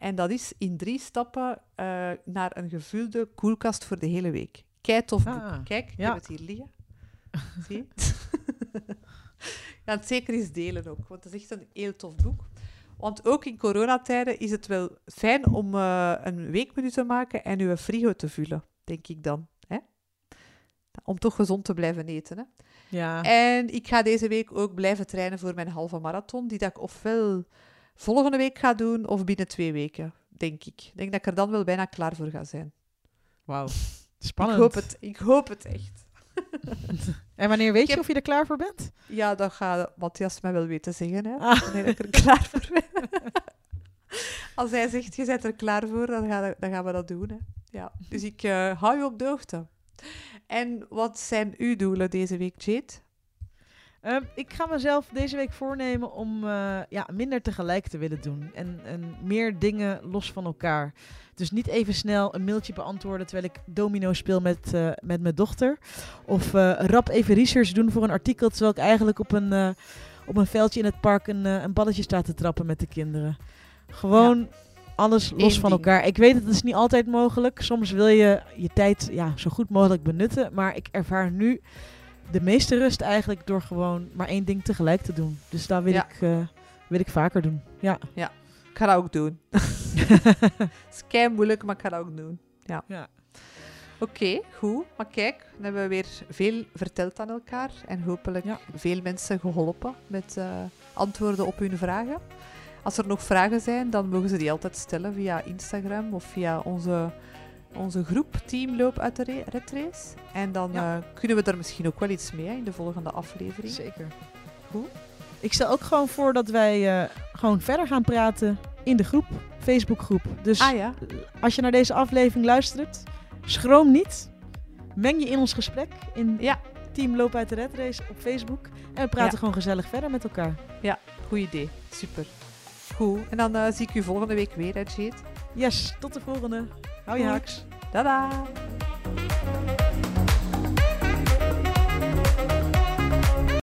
En dat is in drie stappen eh, naar een gevulde koelkast voor de hele week. Kei tof boek. Ah, Kijk, ik heb het hier liggen. Zie ga het zeker eens delen ook, want het is echt een heel tof boek. Want ook in coronatijden is het wel fijn om eh, een weekmenu te maken en uw frigo te vullen, denk ik dan. Hè? Om toch gezond te blijven eten. Hè? Ja. En ik ga deze week ook blijven trainen voor mijn halve marathon, die dat ik ofwel volgende week ga doen of binnen twee weken, denk ik. Ik denk dat ik er dan wel bijna klaar voor ga zijn. Wauw. Spannend. Ik hoop het, ik hoop het echt. En wanneer weet je of je er klaar voor bent? Ja, dat gaat Matthias mij wel weten zeggen. Hè? Ah. Wanneer ik er klaar voor ben. Als hij zegt, je bent er klaar voor, dan gaan, dan gaan we dat doen. Hè? Ja. Dus ik eh, hou je op de hoogte. En wat zijn uw doelen deze week, Jade? Ehm, ik ga mezelf deze week voornemen om eh, ja, minder tegelijk te willen doen. En, en meer dingen los van elkaar. Dus niet even snel een mailtje beantwoorden terwijl ik domino speel met, eh, met mijn dochter. Of eh, rap even research doen voor een artikel terwijl ik eigenlijk op een, op een veldje in het park een, een balletje sta te trappen met de kinderen. Gewoon alles los Eén van ding. elkaar. Ik weet het is niet altijd mogelijk. Soms wil je je tijd ja, zo goed mogelijk benutten. Maar ik ervaar nu de meeste rust eigenlijk door gewoon maar één ding tegelijk te doen. Dus daar wil, Ja. ik, eh, wil ik vaker doen. Ja. Ik ga dat ook doen. Het is moeilijk, maar ik ga dat ook doen. Ja. Ja. Oké, goed. Maar kijk, dan hebben we weer veel verteld aan elkaar. En hopelijk Ja. veel mensen geholpen met eh, antwoorden op hun vragen. Als er nog vragen zijn, dan mogen ze die altijd stellen via Instagram of via onze, onze groep Teamloop uit de Re- Red Race. En dan Ja. eh, kunnen we er misschien ook wel iets mee hè, in de volgende aflevering. Zeker. Goed. Ik stel ook gewoon voor dat wij eh, gewoon verder gaan praten in de groep, Facebookgroep. Dus Ah ja, als je naar deze aflevering luistert, schroom niet. Meng je in ons gesprek in Ja. Team Loop uit de Red Race op Facebook. En we praten Ja. gewoon gezellig verder met elkaar. goed idee. Super. Goed. En dan eh, zie ik u volgende week weer, hè, Jade. Yes, tot de volgende. Hou je Goed. haaks. Tada!